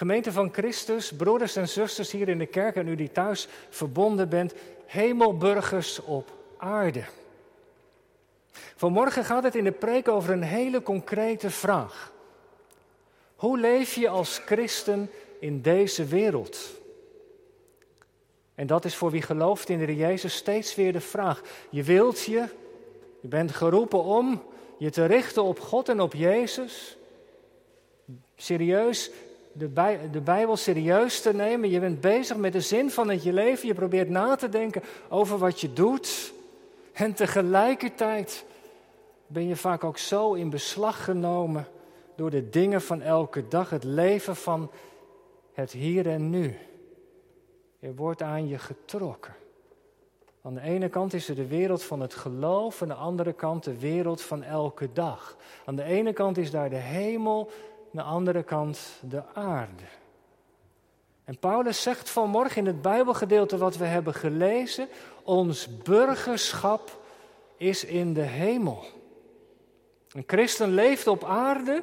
Gemeente van Christus, broeders en zusters hier in de kerk en u die thuis verbonden bent, hemelburgers op aarde. Vanmorgen gaat het in de preek over een hele concrete vraag. Hoe leef je als christen in deze wereld? En dat is voor wie gelooft in de Jezus steeds weer de vraag. Je wilt je, je bent geroepen om je te richten op God en op Jezus. Serieus, de, bij, de Bijbel serieus te nemen. Je bent bezig met de zin van het je leven. Je probeert na te denken over wat je doet. En tegelijkertijd ben je vaak ook zo in beslag genomen door de dingen van elke dag, het leven van het hier en nu. Je wordt aan je getrokken. Aan de ene kant is er de wereld van het geloof, aan de andere kant de wereld van elke dag. Aan de ene kant is daar de hemel, de andere kant de aarde. En Paulus zegt vanmorgen in het Bijbelgedeelte wat we hebben gelezen: ons burgerschap is in de hemel. Een christen leeft op aarde,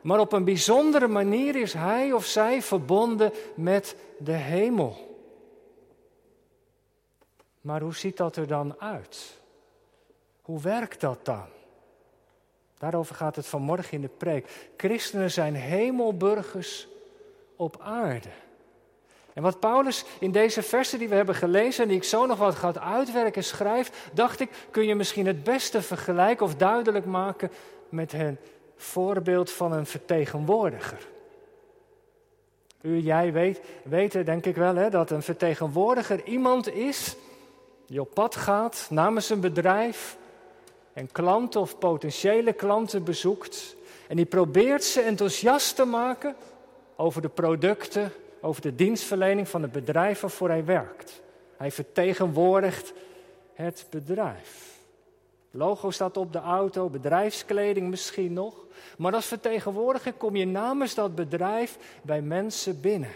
maar op een bijzondere manier is hij of zij verbonden met de hemel. Maar hoe ziet dat er dan uit? Hoe werkt dat dan? Daarover gaat het vanmorgen in de preek. Christenen zijn hemelburgers op aarde. En wat Paulus in deze versen die we hebben gelezen en die ik zo nog wat ga uitwerken schrijft, dacht ik, kun je misschien het beste vergelijken of duidelijk maken met het voorbeeld van een vertegenwoordiger. U, jij weet, weten denk ik wel hè, dat een vertegenwoordiger iemand is die op pad gaat namens een bedrijf en klanten of potentiële klanten bezoekt en die probeert ze enthousiast te maken over de producten, over de dienstverlening van het bedrijf waarvoor hij werkt. Hij vertegenwoordigt het bedrijf. Logo staat op de auto, bedrijfskleding misschien nog. Maar als vertegenwoordiger kom je namens dat bedrijf bij mensen binnen.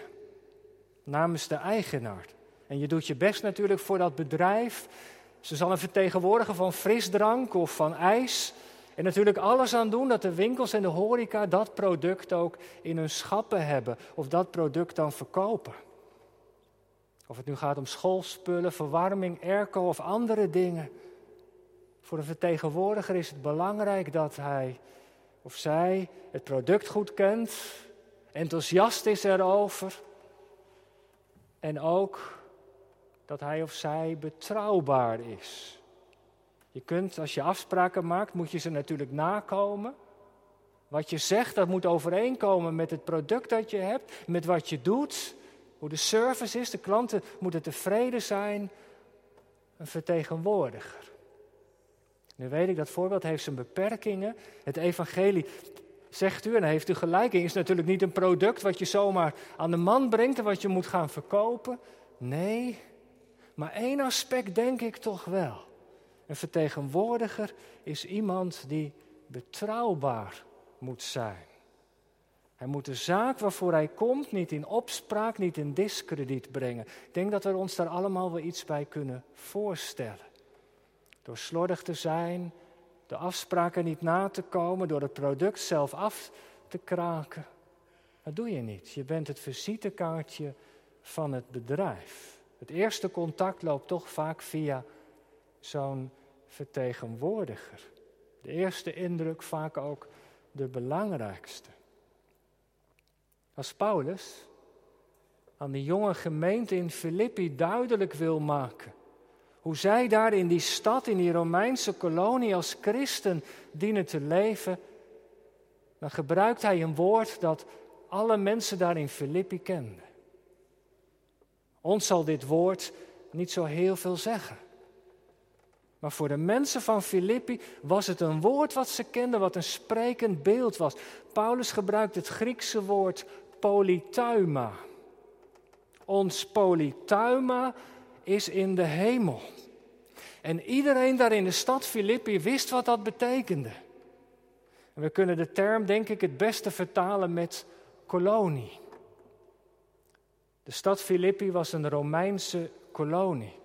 Namens de eigenaar. En je doet je best natuurlijk voor dat bedrijf. Ze zal een vertegenwoordiger van frisdrank of van ijs. En natuurlijk alles aan doen dat de winkels en de horeca dat product ook in hun schappen hebben. Of dat product dan verkopen. Of het nu gaat om schoolspullen, verwarming, airco of andere dingen. Voor een vertegenwoordiger is het belangrijk dat hij of zij het product goed kent, enthousiast is erover en ook dat hij of zij betrouwbaar is. Je kunt, als je afspraken maakt, moet je ze natuurlijk nakomen. Wat je zegt, dat moet overeenkomen met het product dat je hebt, met wat je doet, hoe de service is. De klanten moeten tevreden zijn. Een vertegenwoordiger. Nu weet ik dat voorbeeld heeft zijn beperkingen. Het evangelie, zegt u, en heeft u gelijk is natuurlijk niet een product wat je zomaar aan de man brengt en wat je moet gaan verkopen. Nee, maar één aspect denk ik toch wel. Een vertegenwoordiger is iemand die betrouwbaar moet zijn. Hij moet de zaak waarvoor hij komt niet in opspraak, niet in discrediet brengen. Ik denk dat we ons daar allemaal wel iets bij kunnen voorstellen. Door slordig te zijn, de afspraken niet na te komen, door het product zelf af te kraken. Dat doe je niet. Je bent het visitekaartje van het bedrijf. Het eerste contact loopt toch vaak via zo'n vertegenwoordiger. De eerste indruk vaak ook de belangrijkste. Als Paulus aan de jonge gemeente in Filippi duidelijk wil maken hoe zij daar in die stad, in die Romeinse kolonie als christen dienen te leven, dan gebruikt hij een woord dat alle mensen daar in Filippi kenden. Ons zal dit woord niet zo heel veel zeggen. Maar voor de mensen van Filippi was het een woord wat ze kenden, wat een sprekend beeld was. Paulus gebruikt het Griekse woord polytuima. Ons polytuima is in de hemel. En iedereen daar in de stad Filippi wist wat dat betekende. En we kunnen de term denk ik het beste vertalen met kolonie. De stad Filippi was een Romeinse kolonie.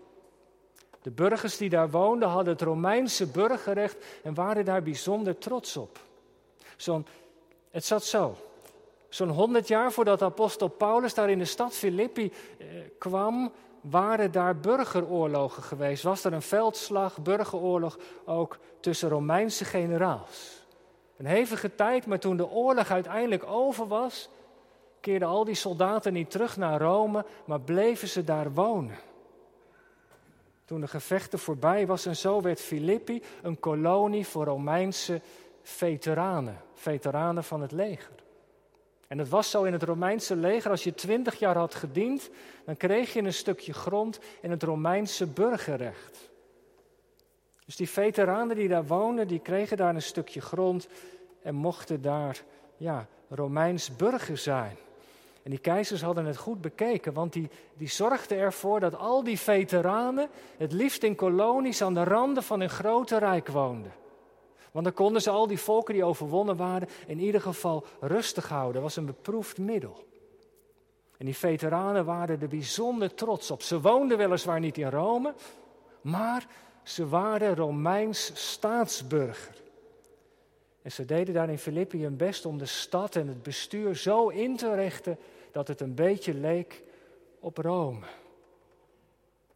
De burgers die daar woonden hadden het Romeinse burgerrecht en waren daar bijzonder trots op. Zo'n, het zat zo. Zo'n honderd jaar voordat apostel Paulus daar in de stad Filippi eh, kwam, waren daar burgeroorlogen geweest. Was er een veldslag, burgeroorlog ook tussen Romeinse generaals. Een hevige tijd, maar toen de oorlog uiteindelijk over was, keerden al die soldaten niet terug naar Rome, maar bleven ze daar wonen. Toen de gevechten voorbij was en zo werd Filippi een kolonie voor Romeinse veteranen, veteranen van het leger. En het was zo in het Romeinse leger, als je twintig jaar had gediend, dan kreeg je een stukje grond in het Romeinse burgerrecht. Dus die veteranen die daar woonden, die kregen daar een stukje grond en mochten daar ja, Romeins burger zijn. En die keizers hadden het goed bekeken, want die, die zorgden ervoor dat al die veteranen het liefst in kolonies aan de randen van een grote rijk woonden. Want dan konden ze al die volken die overwonnen waren in ieder geval rustig houden. Dat was een beproefd middel. En die veteranen waren er bijzonder trots op. Ze woonden weliswaar niet in Rome, maar ze waren Romeins staatsburger. En ze deden daar in Filippi hun best om de stad en het bestuur zo in te richten dat het een beetje leek op Rome.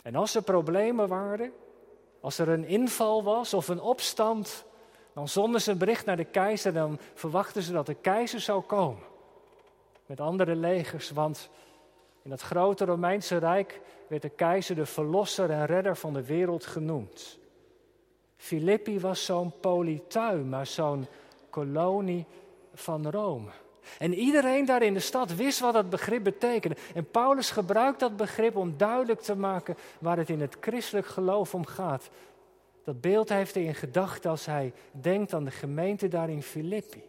En als er problemen waren, als er een inval was of een opstand, dan zonden ze een bericht naar de keizer en dan verwachten ze dat de keizer zou komen. Met andere legers, want in dat grote Romeinse Rijk werd de keizer de verlosser en redder van de wereld genoemd. Filippi was zo'n maar zo'n kolonie van Rome. En iedereen daar in de stad wist wat dat begrip betekende. En Paulus gebruikt dat begrip om duidelijk te maken waar het in het christelijk geloof om gaat. Dat beeld heeft hij in gedachten als hij denkt aan de gemeente daar in Filippi.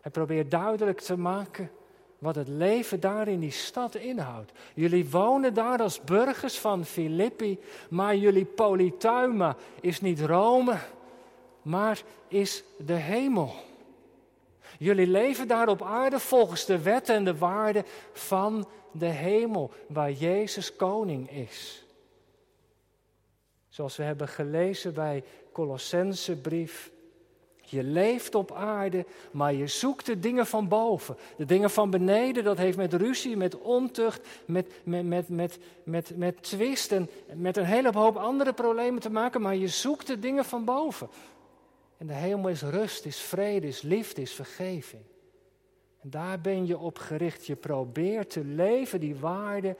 Hij probeert duidelijk te maken wat het leven daar in die stad inhoudt. Jullie wonen daar als burgers van Filippi, maar jullie polytuima is niet Rome, maar is de hemel. Jullie leven daar op aarde volgens de wetten en de waarden van de hemel, waar Jezus koning is. Zoals we hebben gelezen bij Colossensebrief. Je leeft op aarde, maar je zoekt de dingen van boven. De dingen van beneden, dat heeft met ruzie, met ontucht, met, met, met, met, met, met twist en met een hele hoop andere problemen te maken. Maar je zoekt de dingen van boven. En de hemel is rust, is vrede, is liefde, is vergeving. En daar ben je op gericht. Je probeert te leven, die waarde,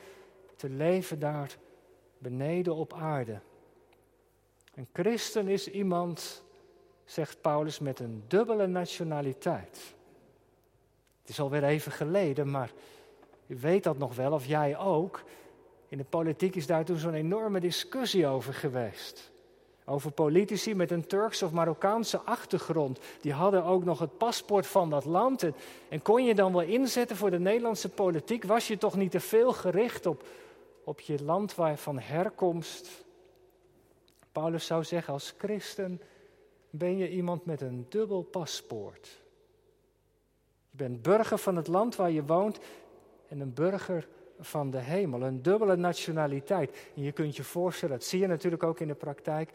te leven daar beneden op aarde. Een christen is iemand, zegt Paulus, met een dubbele nationaliteit. Het is alweer even geleden, maar u weet dat nog wel, of jij ook. In de politiek is daar toen zo'n enorme discussie over geweest. Over politici met een Turks of Marokkaanse achtergrond. Die hadden ook nog het paspoort van dat land. En, kon je dan wel inzetten voor de Nederlandse politiek? Was je toch niet te veel gericht op, op je land van herkomst? Paulus zou zeggen, als christen ben je iemand met een dubbel paspoort. Je bent burger van het land waar je woont en een burger van de hemel. Een dubbele nationaliteit. En je kunt je voorstellen, dat zie je natuurlijk ook in de praktijk,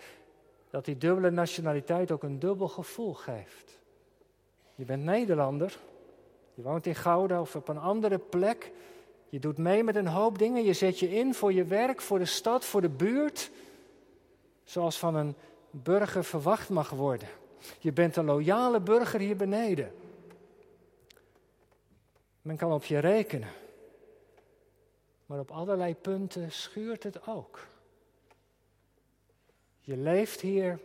dat die dubbele nationaliteit ook een dubbel gevoel geeft. Je bent Nederlander, je woont in Gouda of op een andere plek. Je doet mee met een hoop dingen, je zet je in voor je werk, voor de stad, voor de buurt zoals van een burger verwacht mag worden. Je bent een loyale burger hier beneden. Men kan op je rekenen. Maar op allerlei punten schuurt het ook. Je leeft hier,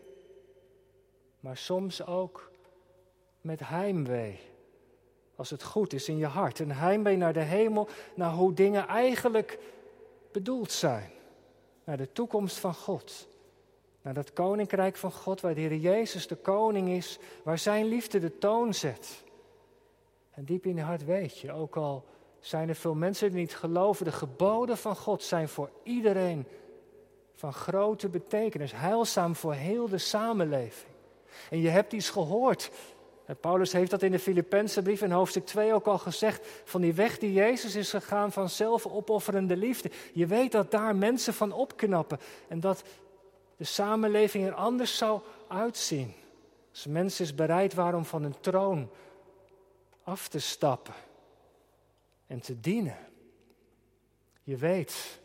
maar soms ook met heimwee. Als het goed is in je hart. Een heimwee naar de hemel, naar hoe dingen eigenlijk bedoeld zijn. Naar de toekomst van God. Naar dat koninkrijk van God, waar de Heer Jezus de koning is, waar zijn liefde de toon zet. En diep in je hart weet je, ook al zijn er veel mensen die niet geloven, de geboden van God zijn voor iedereen van grote betekenis, heilzaam voor heel de samenleving. En je hebt iets gehoord. Paulus heeft dat in de Filippense brief in hoofdstuk 2 ook al gezegd, van die weg die Jezus is gegaan van zelfopofferende liefde. Je weet dat daar mensen van opknappen en dat de samenleving er anders zou uitzien. Als mensen is bereid waren om van hun troon af te stappen en te dienen. Je weet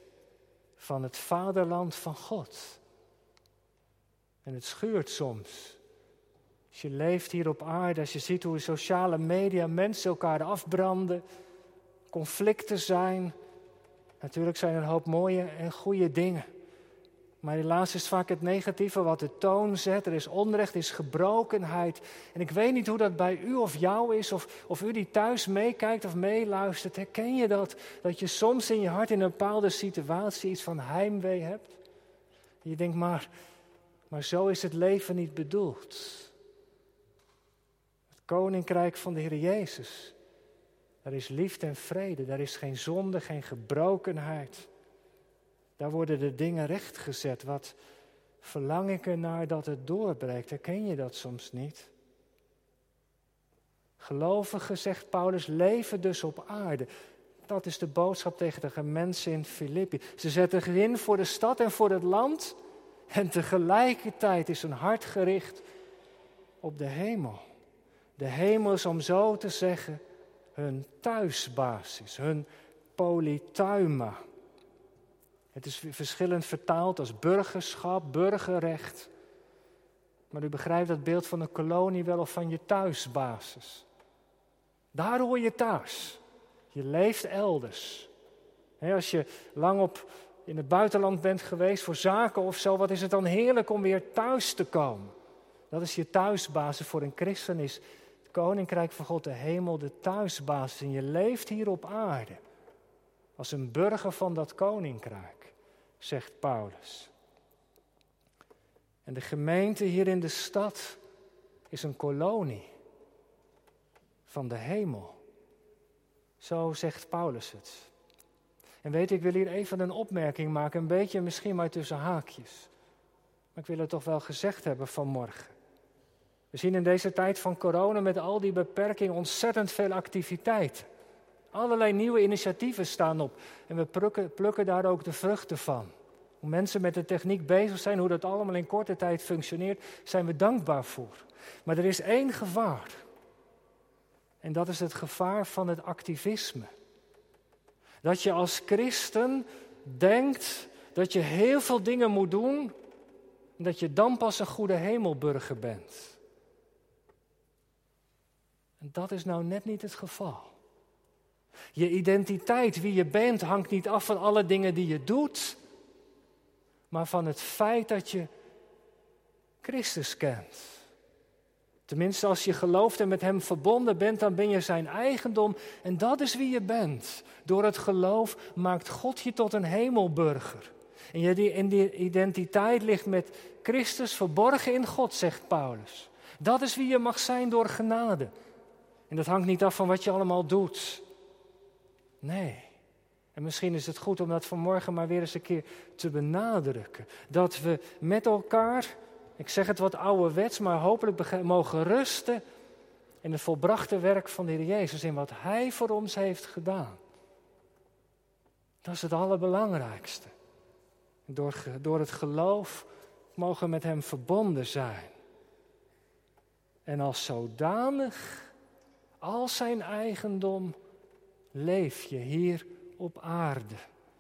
van het vaderland van God. En het schuurt soms. Als je leeft hier op aarde, als je ziet hoe sociale media mensen elkaar afbranden, conflicten zijn. Natuurlijk zijn er een hoop mooie en goede dingen. Maar helaas is vaak het negatieve wat de toon zet. Er is onrecht, er is gebrokenheid. En ik weet niet hoe dat bij u of jou is, of, of u die thuis meekijkt of meeluistert. Herken je dat? Dat je soms in je hart in een bepaalde situatie iets van heimwee hebt? En je denkt, maar, maar zo is het leven niet bedoeld. Het koninkrijk van de Heer Jezus. Daar is liefde en vrede, daar is geen zonde, geen gebrokenheid. Daar worden de dingen rechtgezet. Wat verlang ik ernaar dat het doorbreekt? Herken je dat soms niet? Gelovigen, zegt Paulus, leven dus op aarde. Dat is de boodschap tegen de mensen in Filippi. Ze zetten zich in voor de stad en voor het land. En tegelijkertijd is hun hart gericht op de hemel. De hemel is om zo te zeggen hun thuisbasis, hun polytuima. Het is verschillend vertaald als burgerschap, burgerrecht. Maar u begrijpt dat beeld van een kolonie wel of van je thuisbasis. Daar hoor je thuis. Je leeft elders. als je lang op in het buitenland bent geweest voor zaken of zo, wat is het dan heerlijk om weer thuis te komen? Dat is je thuisbasis voor een christen is het koninkrijk van God, de hemel, de thuisbasis. En je leeft hier op aarde als een burger van dat koninkrijk zegt Paulus. En de gemeente hier in de stad is een kolonie van de hemel. Zo zegt Paulus het. En weet ik wil hier even een opmerking maken, een beetje misschien maar tussen haakjes. Maar ik wil het toch wel gezegd hebben vanmorgen. We zien in deze tijd van corona met al die beperkingen ontzettend veel activiteit. Allerlei nieuwe initiatieven staan op en we plukken, daar ook de vruchten van. Hoe mensen met de techniek bezig zijn, hoe dat allemaal in korte tijd functioneert, zijn we dankbaar voor. Maar er is één gevaar. En dat is het gevaar van het activisme. Dat je als christen denkt dat je heel veel dingen moet doen en dat je dan pas een goede hemelburger bent. En dat is nou net niet het geval. Je identiteit, wie je bent, hangt niet af van alle dingen die je doet, maar van het feit dat je Christus kent. Tenminste, als je gelooft en met Hem verbonden bent, dan ben je Zijn eigendom en dat is wie je bent. Door het geloof maakt God je tot een hemelburger. En je identiteit ligt met Christus verborgen in God, zegt Paulus. Dat is wie je mag zijn door genade. En dat hangt niet af van wat je allemaal doet. Nee. En misschien is het goed om dat vanmorgen maar weer eens een keer te benadrukken. Dat we met elkaar, ik zeg het wat ouderwets, maar hopelijk mogen rusten in het volbrachte werk van de Heer Jezus, in wat Hij voor ons heeft gedaan. Dat is het allerbelangrijkste. Door, door het geloof mogen we met Hem verbonden zijn. En als zodanig, als zijn eigendom, leef je hier op aarde.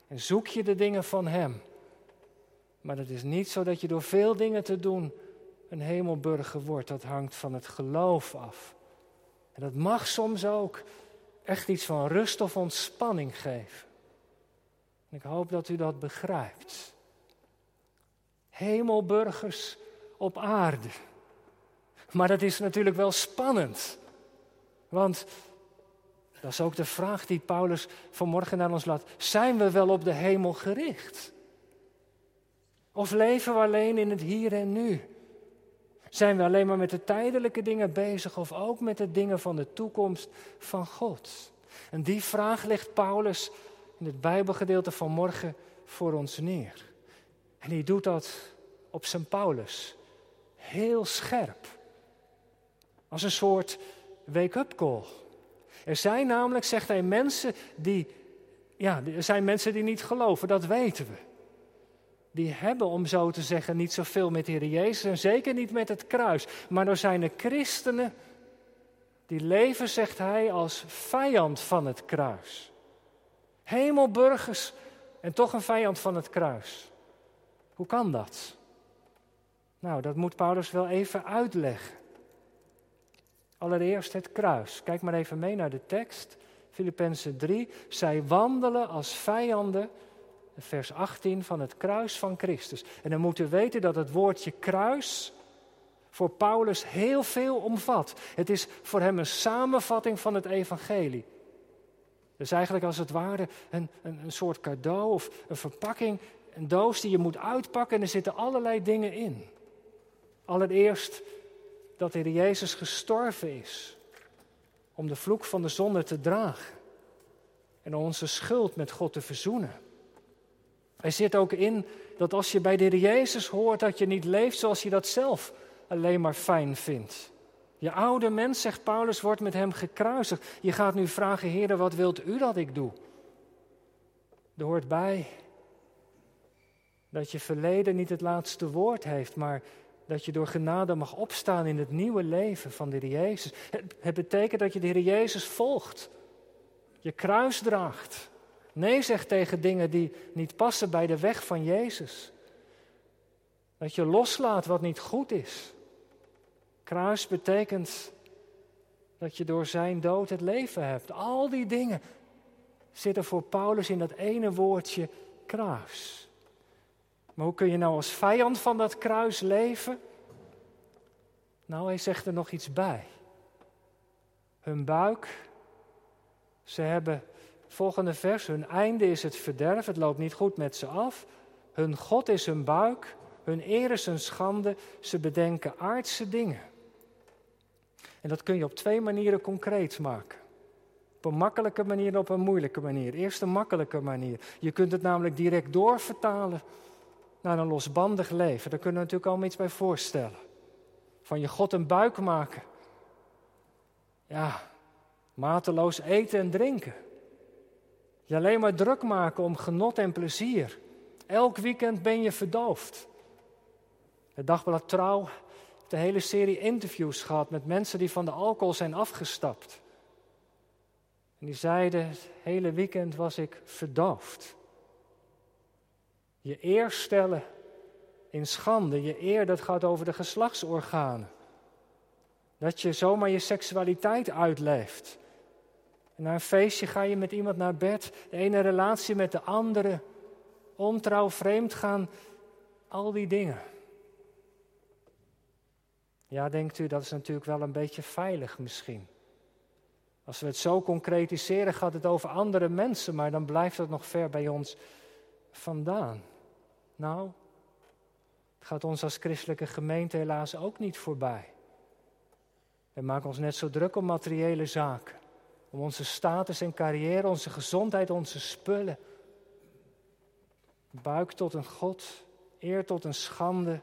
En zoek je de dingen van Hem. Maar het is niet zo dat je door veel dingen te doen een hemelburger wordt. Dat hangt van het geloof af. En dat mag soms ook echt iets van rust of ontspanning geven. En ik hoop dat u dat begrijpt. Hemelburgers op aarde. Maar dat is natuurlijk wel spannend. Want dat is ook de vraag die Paulus vanmorgen naar ons laat. Zijn we wel op de hemel gericht? Of leven we alleen in het hier en nu? Zijn we alleen maar met de tijdelijke dingen bezig of ook met de dingen van de toekomst van God? En die vraag legt Paulus in het Bijbelgedeelte van morgen voor ons neer. En hij doet dat op zijn Paulus. Heel scherp. Als een soort wake-up call. Er zijn namelijk, zegt hij, mensen die, ja, er zijn mensen die niet geloven, dat weten we. Die hebben, om zo te zeggen, niet zoveel met de Heer Jezus en zeker niet met het kruis. Maar er zijn er christenen die leven, zegt hij, als vijand van het kruis. Hemelburgers en toch een vijand van het kruis. Hoe kan dat? Nou, dat moet Paulus wel even uitleggen. Allereerst het kruis. Kijk maar even mee naar de tekst. Filippenzen 3. Zij wandelen als vijanden, vers 18, van het kruis van Christus. En dan moet u weten dat het woordje kruis voor Paulus heel veel omvat. Het is voor hem een samenvatting van het evangelie. Dus eigenlijk als het ware een, een soort cadeau of een verpakking, een doos die je moet uitpakken en er zitten allerlei dingen in. Allereerst dat de Heer Jezus gestorven is om de vloek van de zonde te dragen en onze schuld met God te verzoenen. Er zit ook in dat als je bij de Jezus hoort dat je niet leeft zoals je dat zelf alleen maar fijn vindt. Je oude mens, zegt Paulus, wordt met hem gekruisigd. Je gaat nu vragen, Heer, wat wilt u dat ik doe? Er hoort bij dat je verleden niet het laatste woord heeft, maar dat je door genade mag opstaan in het nieuwe leven van de Heer Jezus. Het betekent dat je de Heer Jezus volgt, je kruis draagt. Nee zegt tegen dingen die niet passen bij de weg van Jezus. Dat je loslaat wat niet goed is. Kruis betekent dat je door zijn dood het leven hebt. Al die dingen zitten voor Paulus in dat ene woordje kruis. Maar hoe kun je nou als vijand van dat kruis leven? Nou, hij zegt er nog iets bij. Hun buik, ze hebben, volgende vers, hun einde is het verderf, het loopt niet goed met ze af. Hun God is hun buik, hun eer is hun schande, ze bedenken aardse dingen. En dat kun je op twee manieren concreet maken. Op een makkelijke manier en op een moeilijke manier. Eerst een makkelijke manier. Je kunt het namelijk direct doorvertalen naar een losbandig leven. Daar kunnen we natuurlijk allemaal iets bij voorstellen. Van je God een buik maken. Ja, mateloos eten en drinken. Je alleen maar druk maken om genot en plezier. Elk weekend ben je verdoofd. Het dagblad Trouw de hele serie interviews gehad met mensen die van de alcohol zijn afgestapt. En die zeiden, het hele weekend was ik verdoofd. Je eer stellen in schande, je eer dat gaat over de geslachtsorganen. Dat je zomaar je seksualiteit uitleeft. En na een feestje ga je met iemand naar bed, de ene relatie met de andere, ontrouw, vreemd gaan, al die dingen. Ja, denkt u, dat is natuurlijk wel een beetje veilig misschien. Als we het zo concretiseren, gaat het over andere mensen, maar dan blijft het nog ver bij ons vandaan. Nou, het gaat ons als christelijke gemeente helaas ook niet voorbij. We maken ons net zo druk om materiële zaken, om onze status en carrière, onze gezondheid, onze spullen. Buik tot een God, eer tot een schande.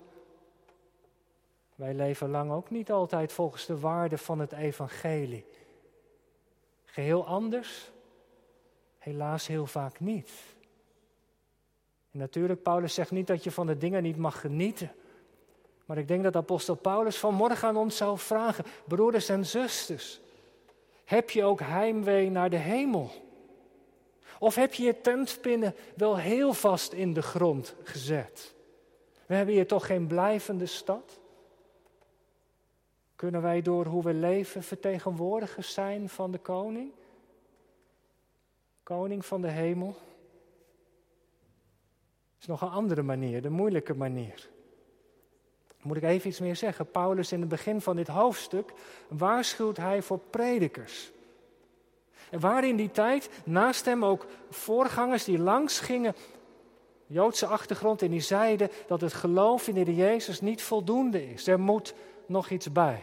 Wij leven lang ook niet altijd volgens de waarden van het evangelie. Geheel anders? Helaas heel vaak niet. En natuurlijk, Paulus zegt niet dat je van de dingen niet mag genieten. Maar ik denk dat apostel Paulus vanmorgen aan ons zou vragen, broeders en zusters, heb je ook heimwee naar de hemel? Of heb je je tentpinnen wel heel vast in de grond gezet? We hebben hier toch geen blijvende stad? Kunnen wij door hoe we leven vertegenwoordigers zijn van de koning? Koning van de hemel. Is nog een andere manier, de moeilijke manier. Moet ik even iets meer zeggen? Paulus in het begin van dit hoofdstuk waarschuwt hij voor predikers. Er waren in die tijd naast hem ook voorgangers die langs gingen, Joodse achtergrond, en die zeiden dat het geloof in de Jezus niet voldoende is. Er moet nog iets bij.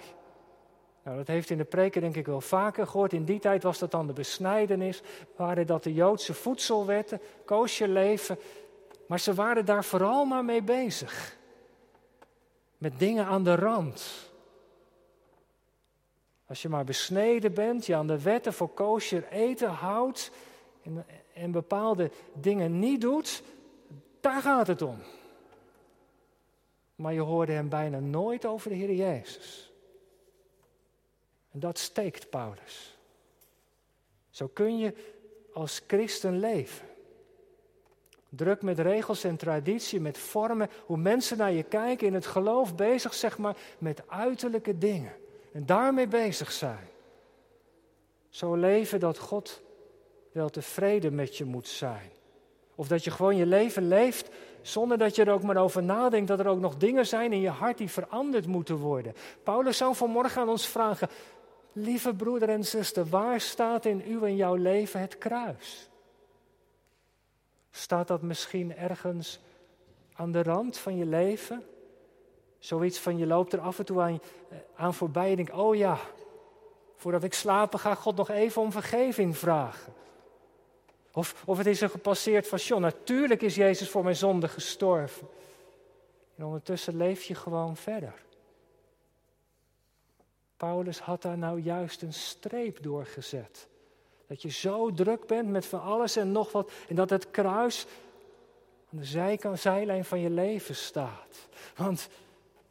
Nou, dat heeft in de preken denk ik wel vaker gehoord. In die tijd was dat dan de besnijdenis, waren dat de Joodse voedselwetten, koosje leven. Maar ze waren daar vooral maar mee bezig. Met dingen aan de rand. Als je maar besneden bent, je aan de wetten voor koosje eten houdt en, en bepaalde dingen niet doet, daar gaat het om. Maar je hoorde hem bijna nooit over de Heer Jezus. En dat steekt Paulus. Zo kun je als christen leven. Druk met regels en traditie, met vormen, hoe mensen naar je kijken, in het geloof bezig, zeg maar, met uiterlijke dingen. En daarmee bezig zijn. Zo leven dat God wel tevreden met je moet zijn. Of dat je gewoon je leven leeft zonder dat je er ook maar over nadenkt dat er ook nog dingen zijn in je hart die veranderd moeten worden. Paulus zou vanmorgen aan ons vragen, lieve broeder en zuster, waar staat in uw en jouw leven het kruis? Staat dat misschien ergens aan de rand van je leven? Zoiets van je loopt er af en toe aan, eh, voorbij en denkt, oh ja, voordat ik slapen ga, God nog even om vergeving vragen. Of, of het is een gepasseerd van, natuurlijk is Jezus voor mijn zonde gestorven. En ondertussen leef je gewoon verder. Paulus had daar nou juist een streep doorgezet. Dat je zo druk bent met van alles en nog wat. En dat het kruis aan de zijkant, zijlijn van je leven staat. Want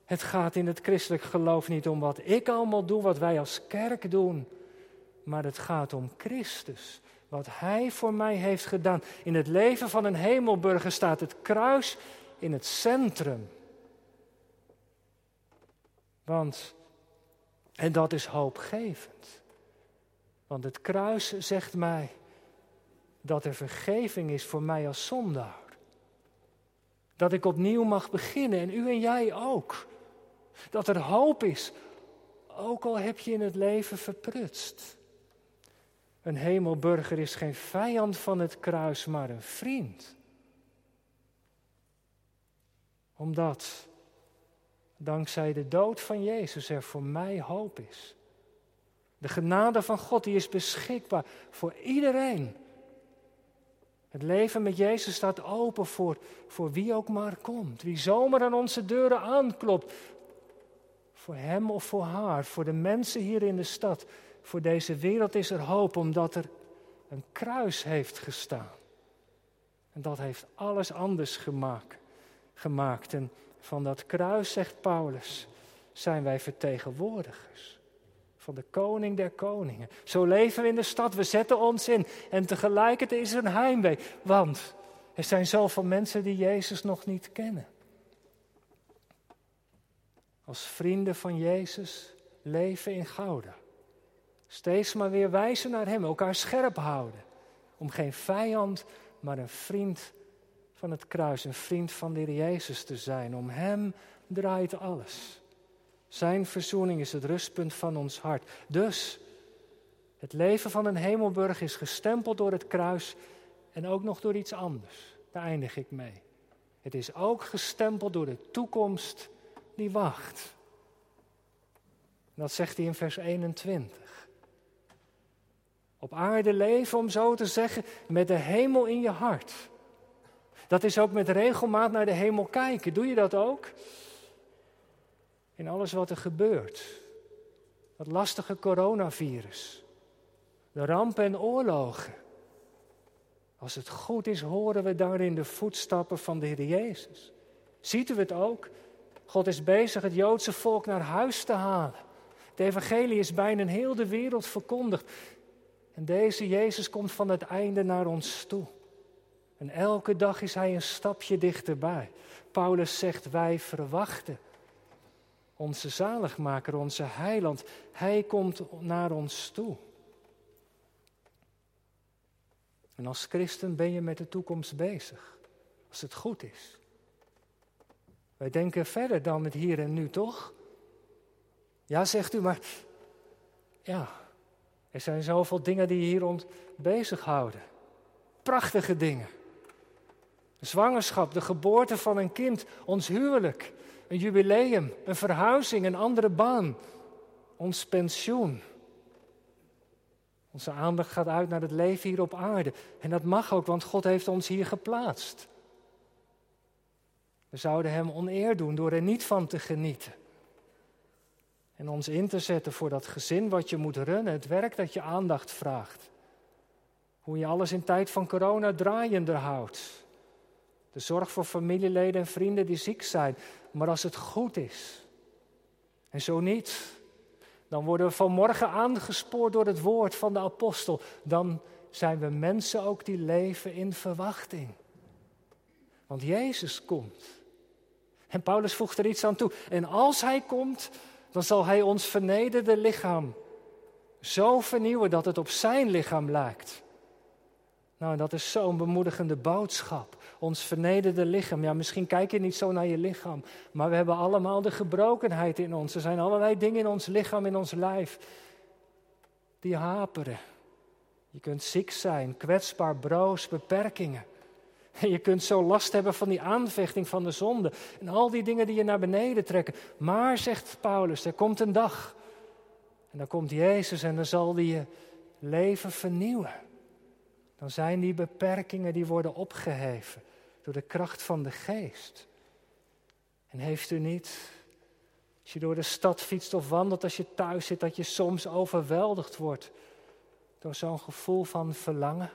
het gaat in het christelijk geloof niet om wat ik allemaal doe, wat wij als kerk doen. Maar het gaat om Christus. Wat Hij voor mij heeft gedaan. In het leven van een hemelburger staat het kruis in het centrum. Want, en dat is hoopgevend. Want het kruis zegt mij dat er vergeving is voor mij als zondaar. Dat ik opnieuw mag beginnen en u en jij ook. Dat er hoop is, ook al heb je in het leven verprutst. Een hemelburger is geen vijand van het kruis, maar een vriend. Omdat, dankzij de dood van Jezus, er voor mij hoop is. De genade van God die is beschikbaar voor iedereen. Het leven met Jezus staat open voor, voor wie ook maar komt. Wie zomaar aan onze deuren aanklopt. Voor hem of voor haar, voor de mensen hier in de stad. Voor deze wereld is er hoop omdat er een kruis heeft gestaan. En dat heeft alles anders gemaakt. gemaakt. En van dat kruis, zegt Paulus, zijn wij vertegenwoordigers van de koning der koningen. Zo leven we in de stad, we zetten ons in. En tegelijkertijd is er een heimwee, want er zijn zoveel mensen die Jezus nog niet kennen. Als vrienden van Jezus leven in Gouda. Steeds maar weer wijzen naar Hem, elkaar scherp houden. Om geen vijand, maar een vriend van het kruis, een vriend van de Heer Jezus te zijn. Om Hem draait alles. Zijn verzoening is het rustpunt van ons hart. Dus, het leven van een hemelburg is gestempeld door het kruis en ook nog door iets anders. Daar eindig ik mee. Het is ook gestempeld door de toekomst die wacht. Dat zegt hij in vers 21. Op aarde leven, om zo te zeggen, met de hemel in je hart. Dat is ook met regelmaat naar de hemel kijken. Doe je dat ook? In alles wat er gebeurt. Dat lastige coronavirus. De rampen en oorlogen. Als het goed is, horen we daarin de voetstappen van de Heer Jezus. Ziet u het ook? God is bezig het Joodse volk naar huis te halen. De evangelie is bijna in heel de wereld verkondigd. En deze Jezus komt van het einde naar ons toe. En elke dag is hij een stapje dichterbij. Paulus zegt, wij verwachten onze zaligmaker, onze heiland. Hij komt naar ons toe. En als christen ben je met de toekomst bezig, als het goed is. Wij denken verder dan het hier en nu, toch? Ja, zegt u, maar ja, er zijn zoveel dingen die je hier rond bezighouden. Prachtige dingen. De zwangerschap, de geboorte van een kind, ons huwelijk, een jubileum, een verhuizing, een andere baan, ons pensioen. Onze aandacht gaat uit naar het leven hier op aarde. En dat mag ook, want God heeft ons hier geplaatst. We zouden Hem oneer doen door er niet van te genieten. En ons in te zetten voor dat gezin wat je moet runnen, het werk dat je aandacht vraagt. Hoe je alles in tijd van corona draaiender houdt. De zorg voor familieleden en vrienden die ziek zijn. Maar als het goed is, en zo niet, Dan worden we vanmorgen aangespoord door het woord van de apostel. Dan zijn we mensen ook die leven in verwachting. Want Jezus komt. En Paulus voegt er iets aan toe. En als hij komt, dan zal hij ons vernederde lichaam zo vernieuwen dat het op zijn lichaam lijkt. Nou, dat is zo'n bemoedigende boodschap. Ons vernederde lichaam. Ja, misschien kijk je niet zo naar je lichaam. Maar we hebben allemaal de gebrokenheid in ons. Er zijn allerlei dingen in ons lichaam, in ons lijf. Die haperen. Je kunt ziek zijn, kwetsbaar, broos, beperkingen. En je kunt zo last hebben van die aanvechting van de zonde. En al die dingen die je naar beneden trekken. Maar, zegt Paulus, er komt een dag. En dan komt Jezus en dan zal die je leven vernieuwen. Dan zijn die beperkingen die worden opgeheven door de kracht van de geest. En heeft u niet, als je door de stad fietst of wandelt, als je thuis zit, dat je soms overweldigd wordt door zo'n gevoel van verlangen?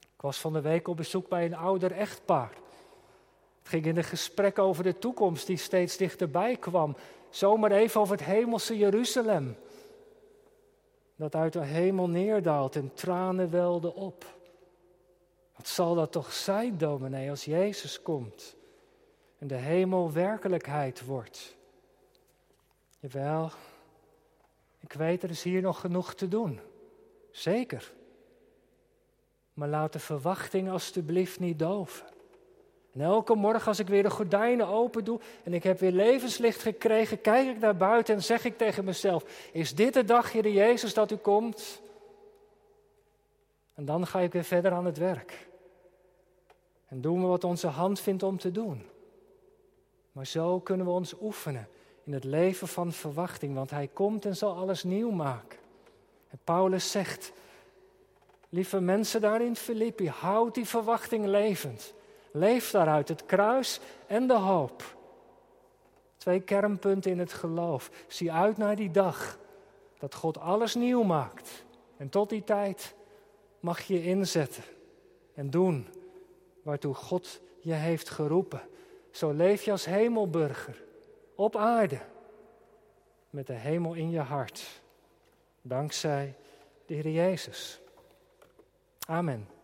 Ik was van de week op bezoek bij een ouder echtpaar. Het ging in een gesprek over de toekomst die steeds dichterbij kwam. Zomaar even over het hemelse Jeruzalem. Dat uit de hemel neerdaalt en tranen welden op. Wat zal dat toch zijn, dominee, als Jezus komt en de hemel werkelijkheid wordt? Jawel, ik weet er is hier nog genoeg te doen. Zeker. Maar laat de verwachting alstublieft niet doven. En elke morgen als ik weer de gordijnen open doe en ik heb weer levenslicht gekregen, kijk ik naar buiten en zeg ik tegen mezelf, is dit de dag, Heer Jezus, dat u komt? En dan ga ik weer verder aan het werk. En doen we wat onze hand vindt om te doen. Maar zo kunnen we ons oefenen in het leven van verwachting, want Hij komt en zal alles nieuw maken. En Paulus zegt, lieve mensen daar in Filippi, houd die verwachting levend. Leef daaruit het kruis en de hoop. Twee kernpunten in het geloof. Zie uit naar die dag dat God alles nieuw maakt. En tot die tijd mag je inzetten en doen waartoe God je heeft geroepen. Zo leef je als hemelburger op aarde met de hemel in je hart. Dankzij de Heer Jezus. Amen.